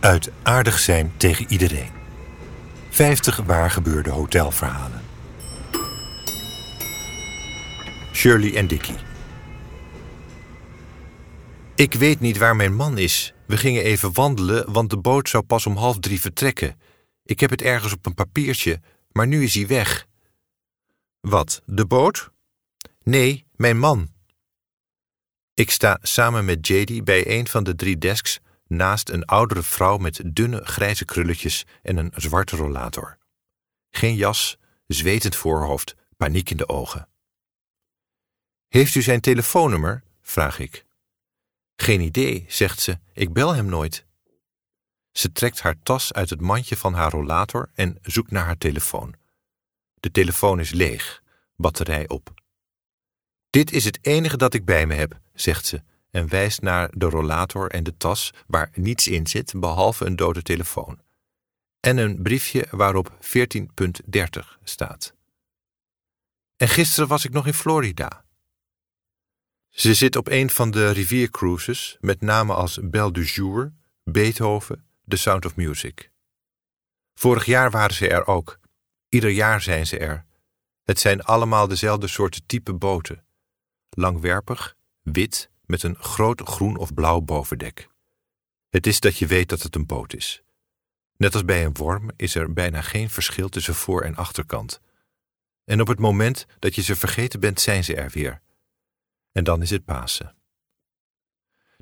Uit aardig zijn tegen iedereen. 50 waar gebeurde hotelverhalen. Shirley en Dickie. Ik weet niet waar mijn man is. We gingen even wandelen, want de boot zou pas om half drie vertrekken. Ik heb het ergens op een papiertje, maar nu is hij weg. Wat, de boot? Nee, mijn man. Ik sta samen met JD bij een van de drie desks naast een oudere vrouw met dunne grijze krulletjes en een zwarte rollator. Geen jas, zwetend voorhoofd, paniek in de ogen. Heeft u zijn telefoonnummer? vraag ik. Geen idee, zegt ze, ik bel hem nooit. Ze trekt haar tas uit het mandje van haar rollator en zoekt naar haar telefoon. De telefoon is leeg, batterij op. Dit is het enige dat ik bij me heb, zegt ze en wijst naar de rollator en de tas waar niets in zit behalve een dode telefoon. En een briefje waarop 14.30 staat. En gisteren was ik nog in Florida. Ze zit op een van de riviercruises met namen als Belle du Jour, Beethoven, The Sound of Music. Vorig jaar waren ze er ook. Ieder jaar zijn ze er. Het zijn allemaal dezelfde soorten type boten. Langwerpig, wit, met een groot groen of blauw bovendek. Het is dat je weet dat het een boot is. Net als bij een worm is er bijna geen verschil tussen voor- en achterkant. En op het moment dat je ze vergeten bent, zijn ze er weer. En dan is het Pasen.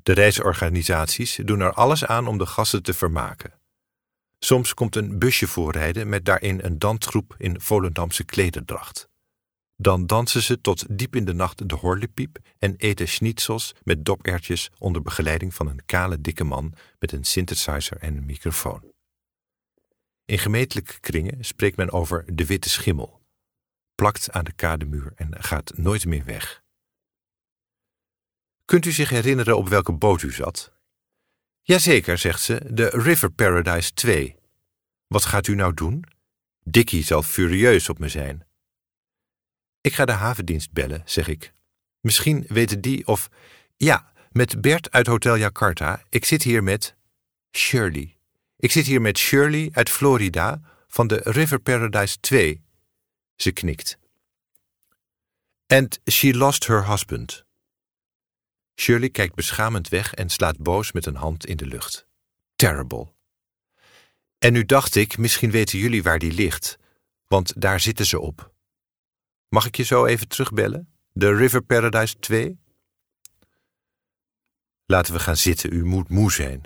De reisorganisaties doen er alles aan om de gasten te vermaken. Soms komt een busje voorrijden met daarin een dansgroep in Volendamse klederdracht. Dan dansen ze tot diep in de nacht de horlepiep en eten schnitzels met dopertjes onder begeleiding van een kale dikke man met een synthesizer en een microfoon. In gemeentelijke kringen spreekt men over de witte schimmel. Plakt aan de kademuur en gaat nooit meer weg. Kunt u zich herinneren op welke boot u zat? Jazeker, zegt ze, de River Paradise 2. Wat gaat u nou doen? Dickie zal furieus op me zijn. Ik ga de havendienst bellen, zeg ik. Misschien weten die of. Ja, met Bert uit Hotel Jakarta. Ik zit hier met. Shirley. Ik zit hier met Shirley uit Florida van de River Paradise 2. Ze knikt. And she lost her husband. Shirley kijkt beschamend weg en slaat boos met een hand in de lucht. Terrible. En nu dacht ik, misschien weten jullie waar die ligt, want daar zitten ze op. Mag ik je zo even terugbellen? De River Paradise 2? Laten we gaan zitten, u moet moe zijn.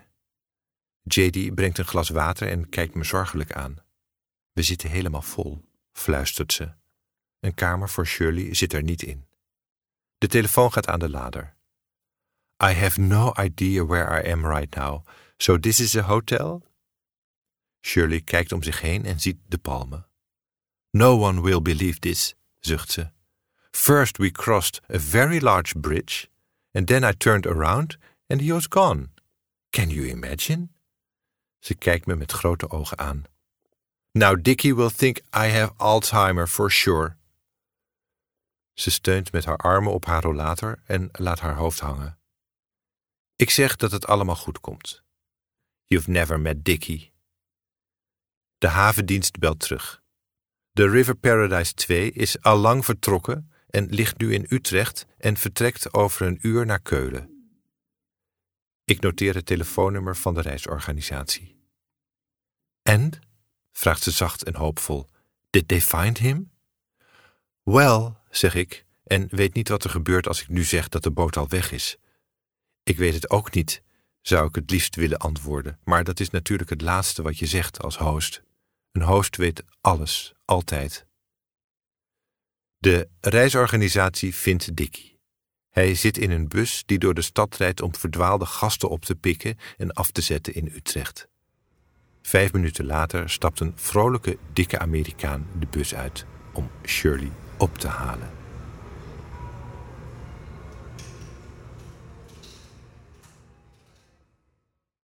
JD brengt een glas water en kijkt me zorgelijk aan. We zitten helemaal vol, fluistert ze. Een kamer voor Shirley zit er niet in. De telefoon gaat aan de lader. I have no idea where I am right now, so this is a hotel? Shirley kijkt om zich heen en ziet de palmen. No one will believe this, zucht ze. First we crossed a very large bridge, and then I turned around and he was gone. Can you imagine? Ze kijkt me met grote ogen aan. Now Dickie will think I have Alzheimer for sure. Ze steunt met haar armen op haar rollator en laat haar hoofd hangen. Ik zeg dat het allemaal goed komt. You've never met Dickie. De havendienst belt terug. De River Paradise 2 is al lang vertrokken en ligt nu in Utrecht en vertrekt over een uur naar Keulen. Ik noteer het telefoonnummer van de reisorganisatie. En? vraagt ze zacht en hoopvol. Did they find him? Well, zeg ik, en weet niet wat er gebeurt als ik nu zeg dat de boot al weg is. Ik weet het ook niet, zou ik het liefst willen antwoorden, maar dat is natuurlijk het laatste wat je zegt als host. Een host weet alles, altijd. De reisorganisatie vindt Dickie. Hij zit in een bus die door de stad rijdt om verdwaalde gasten op te pikken en af te zetten in Utrecht. Vijf minuten later stapt een vrolijke, dikke Amerikaan de bus uit om Shirley op te halen.